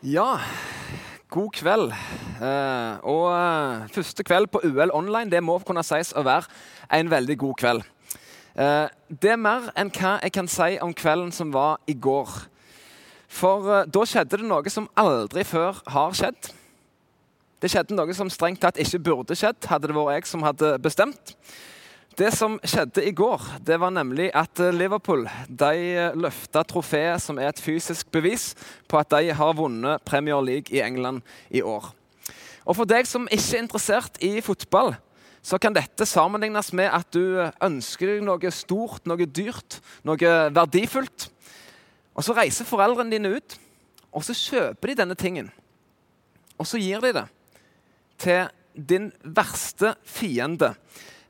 Ja, god kveld. Eh, og eh, første kveld på UL online det må kunne sies å være en veldig god kveld. Eh, det er mer enn hva jeg kan si om kvelden som var i går. For eh, da skjedde det noe som aldri før har skjedd. Det skjedde noe som strengt tatt ikke burde skjedd, hadde det vært jeg som hadde bestemt. Det som skjedde i går, det var nemlig at eh, Liverpool de løfta trofeet som er et fysisk bevis på at de har vunnet Premier League i England i år. Og For deg som ikke er interessert i fotball, så kan dette sammenlignes med at du ønsker deg noe stort, noe dyrt, noe verdifullt. Og Så reiser foreldrene dine ut, og så kjøper de denne tingen. Og så gir de det til din verste fiende.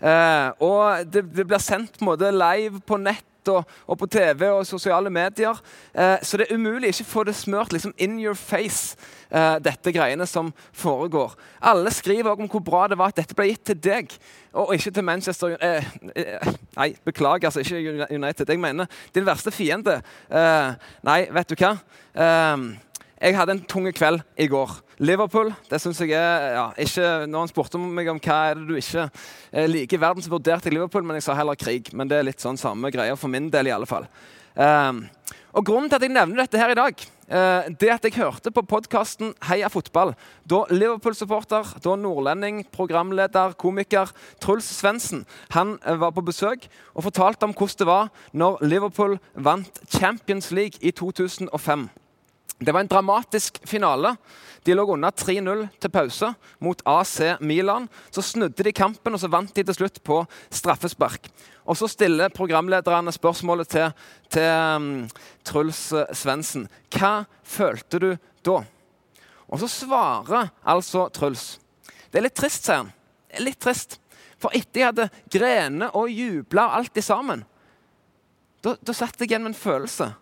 Eh, og det, det, blir sendt på en måte live på nett og, og på TV og sosiale medier. Eh, så det er umulig ikke få det smørt liksom in your face, eh, dette greiene som foregår. Alle skriver om hvor bra det var at dette ble gitt til deg, og ikke til Manchester eh, eh, Nei, beklager, altså ikke United. Jeg mener din verste fiende. Eh, nei, vet du hva? Jeg hadde en tung kveld i går. Liverpool det synes jeg er, ja, ikke, Når han spurte meg om hva er det du ikke eh, liker i verden, så vurderte jeg Liverpool, men jeg sa heller krig. Men det er litt sånn samme greia for min del, i alle fall. Um, og Grunnen til at jeg nevner dette her i dag, uh, det at jeg hørte på podkasten Heia fotball, da Liverpool-supporter, da nordlending, programleder, komiker Truls Svendsen uh, var på besøk og fortalte om hvordan det var når Liverpool vant Champions League i 2005. Det var en dramatisk finale. De lå under 3-0 til pause mot AC Milan. Så snudde de kampen, og så vant de til slutt på straffespark. Og Så stiller programlederne spørsmålet til, til um, Truls eh, Svendsen. Hva følte du da? Og så svarer altså Truls. Det er litt trist, sier han. Litt trist. For etter jeg hadde grenet og jubla alt i sammen, da satt jeg igjen med en følelse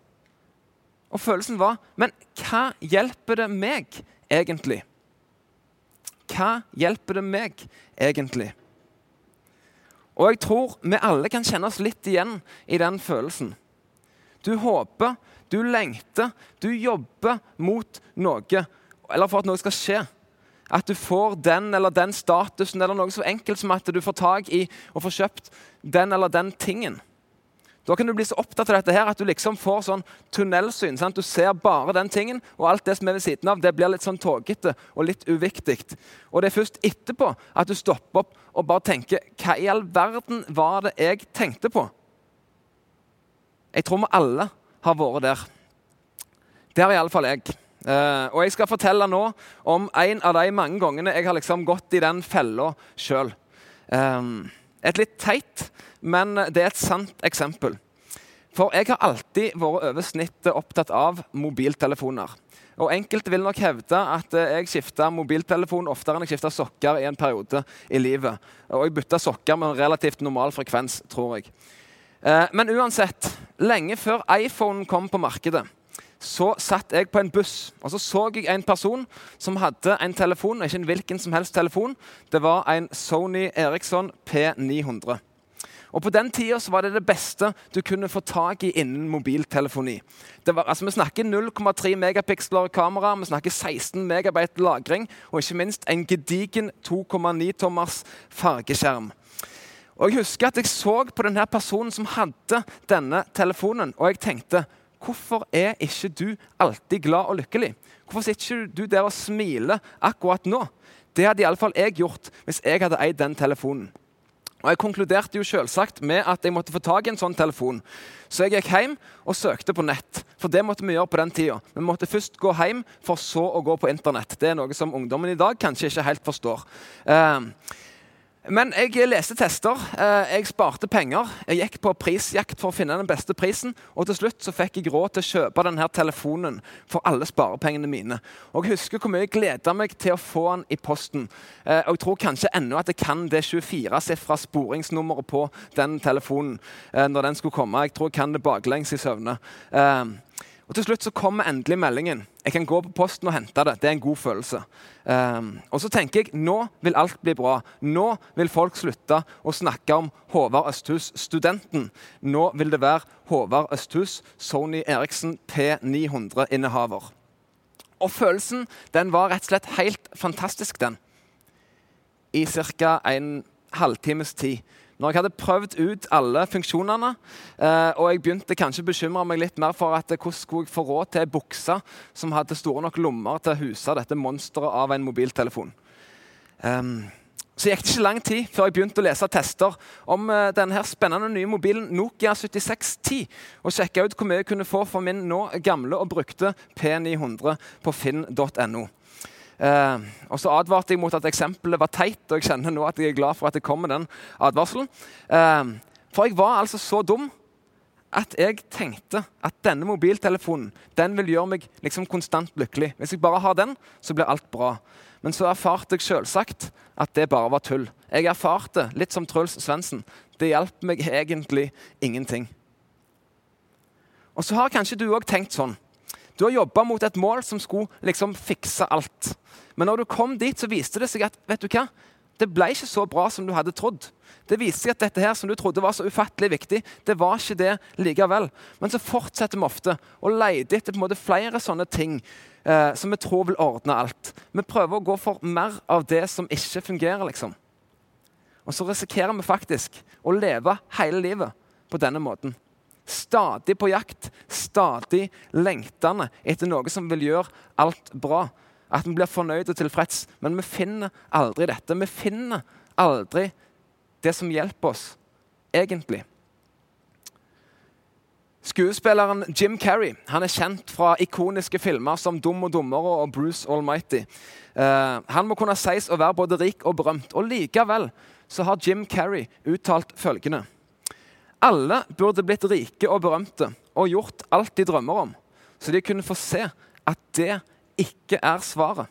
og følelsen var Men hva hjelper det meg egentlig? Hva hjelper det meg egentlig? Og jeg tror vi alle kan kjenne oss litt igjen i den følelsen. Du håper, du lengter, du jobber mot noe, eller for at noe skal skje. At du får den eller den statusen, eller noe så enkelt som at du får tak i og får kjøpt den eller den tingen. Da kan du bli så opptatt av dette her at du liksom får sånn tunnelsyn. Sant? Du ser bare den tingen, og alt det som er ved siden av, det blir litt sånn tågete og litt uviktig. Og det er først etterpå at du stopper opp og bare tenker Hva i all verden var det jeg tenkte på? Jeg tror vi alle har vært der. Det har iallfall jeg. Uh, og jeg skal fortelle nå om en av de mange gangene jeg har liksom gått i den fella sjøl. Um, et litt teit, men det er et sant eksempel. For jeg har alltid vært over snittet opptatt av mobiltelefoner. Og Enkelte vil nok hevde at jeg skifta mobiltelefon oftere enn jeg skifta sokker i en periode i livet. Og jeg bytta sokker med en relativt normal frekvens, tror jeg. Eh, men uansett, lenge før iPhone kom på markedet, så satt jeg på en buss og så så jeg en person som hadde en telefon. Ikke en hvilken som helst telefon. Det var en Sony Eriksson P900. Og På den tida var det det beste du kunne få tak i innen mobiltelefoni. Var, altså, vi snakker 0,3 megapiksler kamera, vi snakker 16 megabyte lagring og ikke minst en gedigen 2,9 tommers fargeskjerm. Og Jeg husker at jeg så på denne personen som hadde denne telefonen, og jeg tenkte Hvorfor er ikke du alltid glad og lykkelig? Hvorfor sitter ikke du der og smiler akkurat nå? Det hadde iallfall jeg gjort hvis jeg hadde eid den telefonen. Og Jeg konkluderte jo selvsagt med at jeg måtte få tak i en sånn telefon. Så jeg gikk hjem og søkte på nett. For det måtte vi gjøre på den tida. Vi måtte først gå hjem, for så å gå på internett. Det er noe som ungdommen i dag kanskje ikke helt forstår. Uh, men jeg leste tester, eh, jeg sparte penger. Jeg gikk på prisjakt for å finne den beste prisen. Og til slutt så fikk jeg råd til å kjøpe denne telefonen for alle sparepengene mine. Og jeg husker hvor mye jeg gleda meg til å få den i posten. Eh, og jeg tror kanskje ennå at jeg kan det 24-sifra sporingsnummeret på den telefonen eh, når den skulle komme. Jeg tror jeg kan det baklengs i søvne. Og Til slutt så kommer endelig meldingen. Jeg kan gå på posten og hente det. Det er en god følelse. Um, og så tenker jeg nå vil alt bli bra. Nå vil folk slutte å snakke om Håvard Østhus, studenten. Nå vil det være Håvard Østhus, Sony Eriksen P900-innehaver. Og følelsen den var rett og slett helt fantastisk, den. I ca. en halvtimes tid. Når jeg hadde prøvd ut alle funksjonene, eh, og jeg begynte kanskje å bekymre meg litt mer for at hvordan skulle jeg få råd til ei bukse som hadde store nok lommer til å huse dette monsteret av en mobiltelefon. Um, så gikk det ikke lang tid før jeg begynte å lese tester om uh, denne spennende nye mobilen Nokia 7610, og sjekka ut hvor mye jeg kunne få for min nå gamle og brukte P900 på finn.no. Eh, og så advarte jeg mot at eksempelet var teit, og jeg kjenner nå at jeg er glad for at det kom med den advarselen. Eh, for jeg var altså så dum at jeg tenkte at denne mobiltelefonen den vil gjøre meg liksom konstant lykkelig. Hvis jeg bare har den, så blir alt bra. Men så erfarte jeg selvsagt at det bare var tull. Jeg erfarte, litt som Truls Svendsen, det hjalp meg egentlig ingenting. Og så har kanskje du òg tenkt sånn. Du har jobba mot et mål som skulle liksom fikse alt. Men når du kom dit, så viste det seg at vet du hva? det ble ikke så bra som du hadde trodd. Det viste seg at dette her som du trodde var så ufattelig viktig, det var ikke det likevel. Men så fortsetter vi ofte å lete etter på en måte flere sånne ting eh, som vi tror vil ordne alt. Vi prøver å gå for mer av det som ikke fungerer, liksom. Og så risikerer vi faktisk å leve hele livet på denne måten. Stadig på jakt, stadig lengtende etter noe som vil gjøre alt bra. At vi blir fornøyd og tilfreds. Men vi finner aldri dette. Vi finner aldri det som hjelper oss, egentlig. Skuespilleren Jim Carrey han er kjent fra ikoniske filmer som 'Dum og dummere' og 'Bruce Almighty'. Uh, han må kunne sies å være både rik og berømt. Og Likevel så har Jim Carrey uttalt følgende alle burde blitt rike og berømte og gjort alt de drømmer om, så de kunne få se at det ikke er svaret.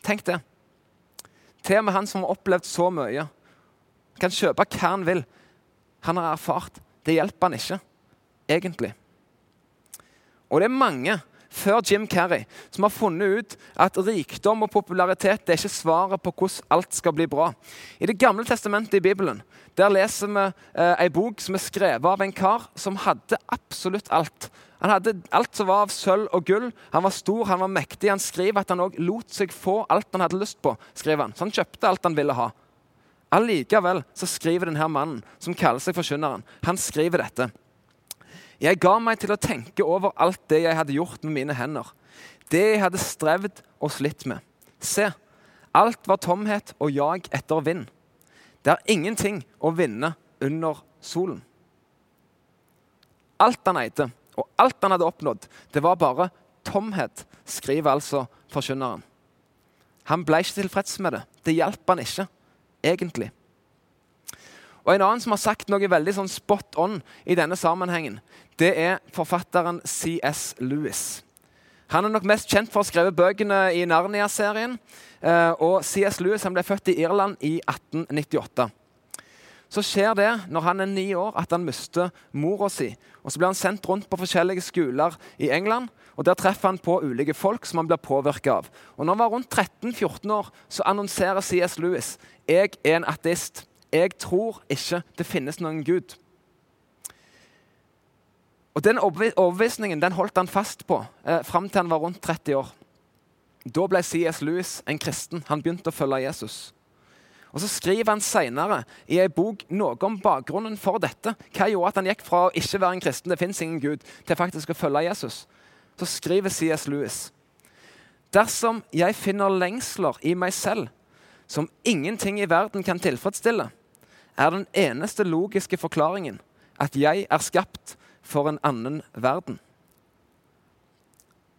Tenk det. Til og med han som har opplevd så mye, kan kjøpe hva han vil. Han har erfart. Det hjelper han ikke, egentlig. Og det er mange før Jim Carrey, som har funnet ut at rikdom og popularitet det er ikke svaret på hvordan alt skal bli bra. I Det gamle testamentet i Bibelen der leser vi eh, ei bok som er skrevet av en kar som hadde absolutt alt. Han hadde alt som var av sølv og gull. Han var stor, han var mektig. Han skriver at han òg lot seg få alt han hadde lyst på. skriver han. Så han kjøpte alt han ville ha. Allikevel så skriver denne mannen, som kaller seg Forkynneren, han skriver dette. Jeg ga meg til å tenke over alt det jeg hadde gjort med mine hender. Det jeg hadde strevd og slitt med. Se, alt var tomhet og jag etter vind. Det er ingenting å vinne under solen. Alt han eide, og alt han hadde oppnådd, det var bare tomhet, skriver altså forkynneren. Han ble ikke tilfreds med det. Det hjalp han ikke, egentlig. Og En annen som har sagt noe veldig sånn spot on i denne sammenhengen, det er forfatteren C.S. Lewis. Han er nok mest kjent for å ha skrevet bøkene i Narnia-serien. Eh, og C.S. Lewis ble født i Irland i 1898. Så skjer det når han er ni år, at han mister mora si. Og Så blir han sendt rundt på forskjellige skoler i England. og Der treffer han på ulike folk som han blir påvirka av. Og Når han var rundt 13-14 år, så annonserer C.S. Lewis jeg er en ateist. Jeg tror ikke det finnes noen Gud. Og Den overbevisningen den holdt han fast på eh, fram til han var rundt 30 år. Da ble C.S. Lewis en kristen. Han begynte å følge Jesus. Og Så skriver han senere i en bok noe om bakgrunnen for dette. Hva gjorde at han gikk fra å ikke være en kristen, det fins ingen Gud, til faktisk å følge Jesus? Så skriver C.S. Lewis Dersom jeg finner lengsler i meg selv som ingenting i verden kan tilfredsstille, er den eneste logiske forklaringen at jeg er skapt for en annen verden.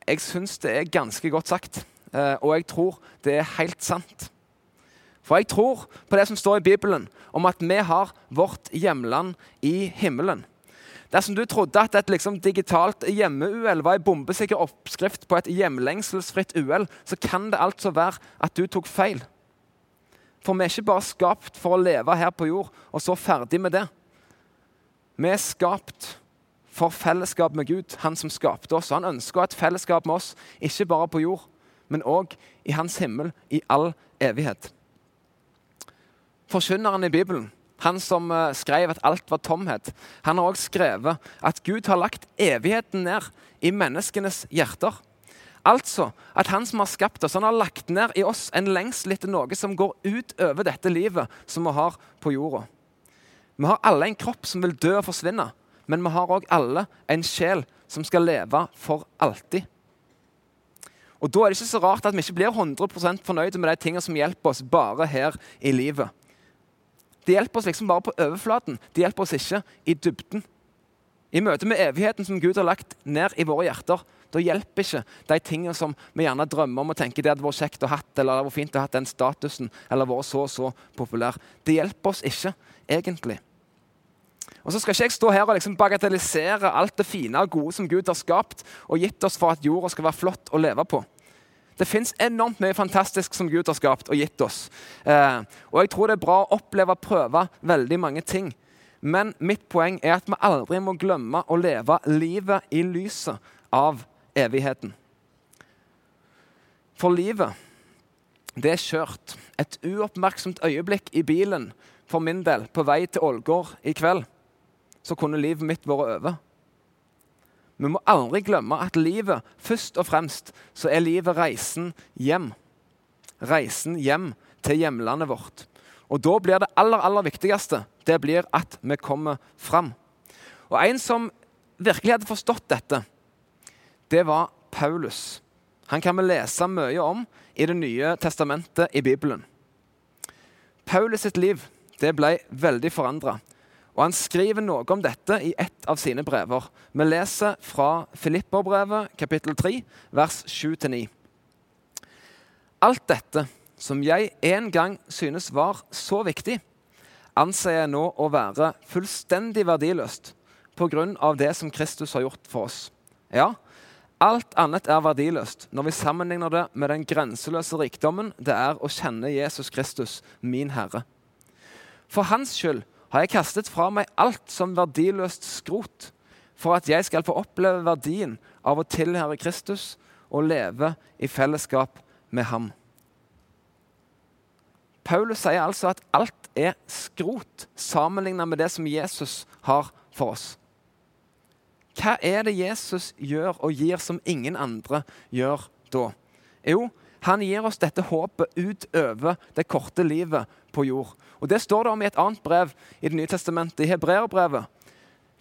Jeg syns det er ganske godt sagt, eh, og jeg tror det er helt sant. For jeg tror på det som står i Bibelen om at vi har vårt hjemland i himmelen. Dersom du trodde at et liksom digitalt hjemme-UL var en bombesikker oppskrift på et hjemlengselsfritt UL, så kan det altså være at du tok feil. For vi er ikke bare skapt for å leve her på jord, og så ferdig med det. Vi er skapt for fellesskap med Gud, han som skapte oss. Han ønsker et fellesskap med oss, ikke bare på jord, men òg i hans himmel i all evighet. Forkynneren i Bibelen han som eh, skrev at alt var tomhet, han har også skrevet at Gud har lagt evigheten ned i menneskenes hjerter. Altså at han som har skapt oss, han har lagt ned i oss en lengsel etter noe som går utover dette livet som vi har på jorda. Vi har alle en kropp som vil dø og forsvinne, men vi har òg alle en sjel som skal leve for alltid. Og Da er det ikke så rart at vi ikke blir 100% fornøyde med de tingene som hjelper oss bare her i livet. Det hjelper oss liksom bare på overflaten. Det hjelper oss ikke i dybden. I møte med evigheten som Gud har lagt ned i våre hjerter, da hjelper ikke de tingene som vi gjerne drømmer om og tenker det hadde vært kjekt å ha, eller det hadde vært fint å ha den statusen, eller vært så og så populær. Det hjelper oss ikke, egentlig. Og så skal ikke jeg stå her og liksom bagatellisere alt det fine og gode som Gud har skapt og gitt oss for at jorda skal være flott å leve på. Det fins enormt mye fantastisk som Gud har skapt og gitt oss. Eh, og jeg tror det er bra å oppleve og prøve veldig mange ting. Men mitt poeng er at vi aldri må glemme å leve livet i lyset av evigheten. For livet, det er kjørt. Et uoppmerksomt øyeblikk i bilen for min del på vei til Ålgård i kveld, så kunne livet mitt vært over. Vi må aldri glemme at livet, først og fremst, så er livet reisen hjem. Reisen hjem til hjemlandet vårt. Og da blir det aller, aller viktigste det blir at vi kommer fram. Og en som virkelig hadde forstått dette, det var Paulus. Han kan vi lese mye om i Det nye testamentet i Bibelen. Paulus sitt liv det ble veldig forandra. Og Han skriver noe om dette i ett av sine brever. Vi leser fra Filipperbrevet kapittel 3, vers 7-9. Alt dette som jeg en gang synes var så viktig, anser jeg nå å være fullstendig verdiløst pga. det som Kristus har gjort for oss. Ja, alt annet er verdiløst når vi sammenligner det med den grenseløse rikdommen det er å kjenne Jesus Kristus, min Herre. For Hans skyld har jeg kastet fra meg alt som verdiløst skrot, for at jeg skal få oppleve verdien av å tilhøre Kristus og leve i fellesskap med ham. Paulus sier altså at alt er skrot sammenlignet med det som Jesus har for oss. Hva er det Jesus gjør og gir som ingen andre gjør da? Jo, han gir oss dette håpet utover det korte livet på jord. Og Det står det om i et annet brev i Det nye testamentet, i Hebreerbrevet,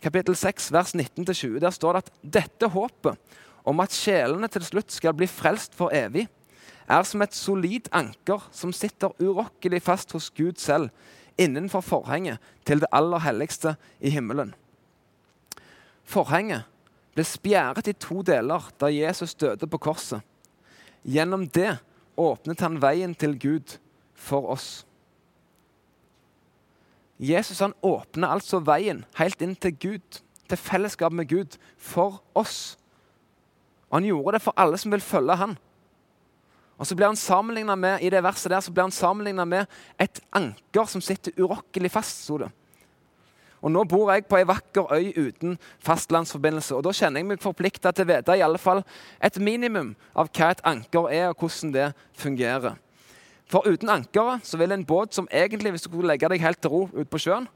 kapittel 6, vers 19-20. Der står det at dette håpet om at sjelene til slutt skal bli frelst for evig, er som et solid anker som sitter urokkelig fast hos Gud selv, innenfor forhenget til det aller helligste i himmelen. Forhenget ble spjæret i to deler da Jesus døde på korset. Gjennom det åpnet han veien til Gud for oss. Jesus han åpner altså veien helt inn til Gud, til fellesskap med Gud, for oss. Og han gjorde det for alle som vil følge han. Og så blir han med, I det verset der så blir han sammenligna med et anker som sitter urokkelig fast. Så det. Og Nå bor jeg på ei vakker øy uten fastlandsforbindelse. og Da kjenner jeg meg forplikta til å vite i alle fall et minimum av hva et anker er, og hvordan det fungerer. For uten ankeret så vil en båt som egentlig, hvis du kunne legge deg helt til ro ute på sjøen,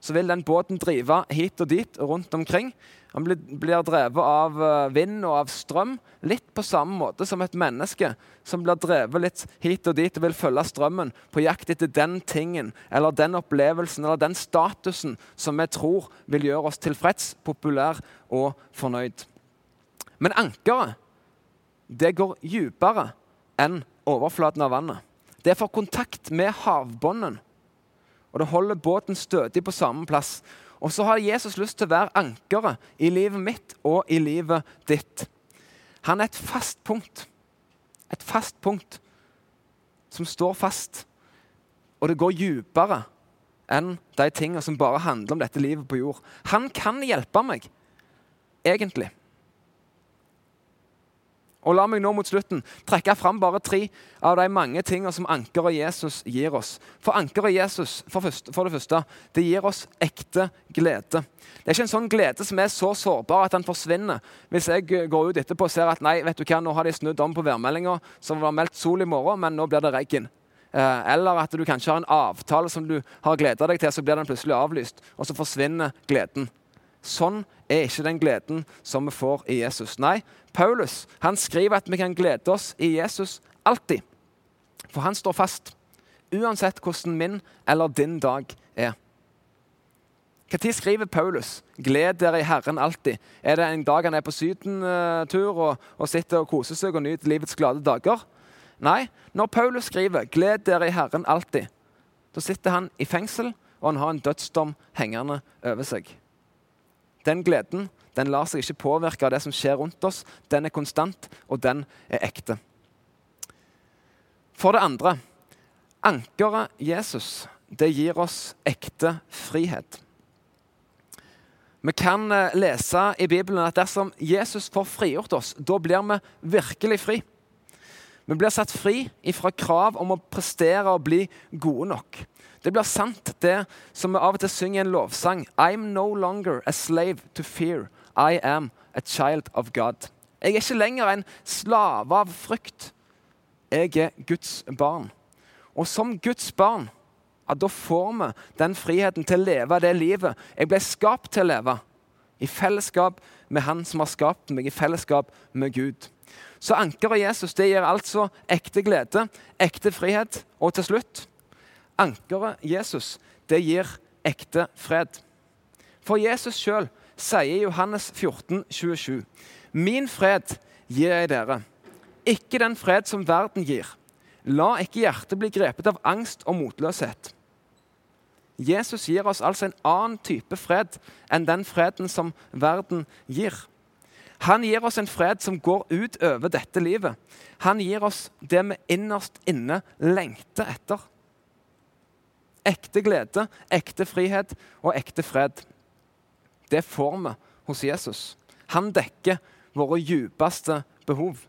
så vil den båten drive hit og dit rundt omkring. Han blir, blir drevet av eh, vind og av strøm, litt på samme måte som et menneske som blir drevet litt hit og dit og vil følge strømmen på jakt etter den tingen eller den opplevelsen eller den statusen som vi tror vil gjøre oss tilfreds, populær og fornøyd. Men ankeret det går dypere enn overflaten av vannet. Det er for kontakt med havbunnen og det holder båten stødig på samme plass. Og så har Jesus lyst til å være ankeret i livet mitt og i livet ditt. Han er et fast punkt. Et fast punkt som står fast. Og det går dypere enn de tingene som bare handler om dette livet på jord. Han kan hjelpe meg, egentlig. Og La meg nå mot slutten trekke fram bare tre av de mange tingene som ankeret Jesus gir oss. For ankeret Jesus for, først, for, det første, det gir oss ekte glede. Det er ikke en sånn glede som er så sårbar at den forsvinner. Hvis jeg går ut etterpå og ser at nei, vet du hva, nå har de snudd om på værmeldinga, det var meldt sol i morgen, men nå blir det regn. Eh, eller at du kanskje har en avtale som du har gleda deg til, så blir den plutselig avlyst, og så forsvinner gleden. Sånn er ikke den gleden som vi får i Jesus. Nei, Paulus han skriver at vi kan glede oss i Jesus alltid. For han står fast, uansett hvordan min eller din dag er. Når skriver Paulus 'Gled dere i Herren alltid'? Er det en dag han er på sydentur og, og sitter og koser seg og nyter livets glade dager? Nei, når Paulus skriver 'Gled dere i Herren alltid', da sitter han i fengsel, og han har en dødsdom hengende over seg. Den gleden den lar seg ikke påvirke av det som skjer rundt oss. Den er konstant, og den er ekte. For det andre ankeret Jesus det gir oss ekte frihet. Vi kan eh, lese i Bibelen at dersom Jesus får frigjort oss, da blir vi virkelig fri. Vi blir satt fri fra krav om å prestere og bli gode nok. Det blir sant, det som vi av og til synger i en lovsang. I'm no longer a slave to fear. I am a child of God. Jeg er ikke lenger en slave av frykt. Jeg er Guds barn. Og som Guds barn ja, da får vi den friheten til å leve det livet jeg ble skapt til å leve. I fellesskap med Han som har skapt meg, i fellesskap med Gud. Så ankeret Jesus det gir altså ekte glede, ekte frihet. Og til slutt ankeret Jesus det gir ekte fred. For Jesus sjøl sier i Johannes 14, 27, Min fred gir jeg dere, ikke den fred som verden gir. La ikke hjertet bli grepet av angst og motløshet. Jesus gir oss altså en annen type fred enn den freden som verden gir. Han gir oss en fred som går ut over dette livet. Han gir oss det vi innerst inne lengter etter. Ekte glede, ekte frihet og ekte fred. Det får vi hos Jesus. Han dekker våre djupeste behov.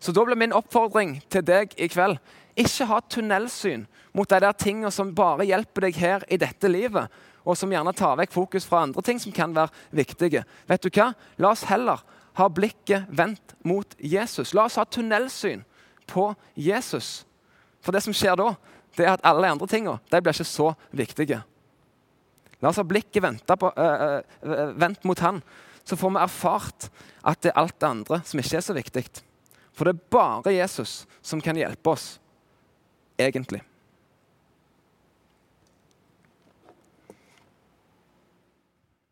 Så da blir min oppfordring til deg i kveld ikke ha tunnelsyn mot de der tingene som bare hjelper deg her i dette livet, og som gjerne tar vekk fokus fra andre ting som kan være viktige. Vet du hva? La oss heller ha blikket vendt mot Jesus. La oss ha tunnelsyn på Jesus. For det som skjer da, det er at alle de andre tingene blir ikke så viktige. La oss ha blikket øh, øh, vendt mot han, så får vi erfart at det er alt det andre som ikke er så viktig. For det er bare Jesus som kan hjelpe oss, egentlig.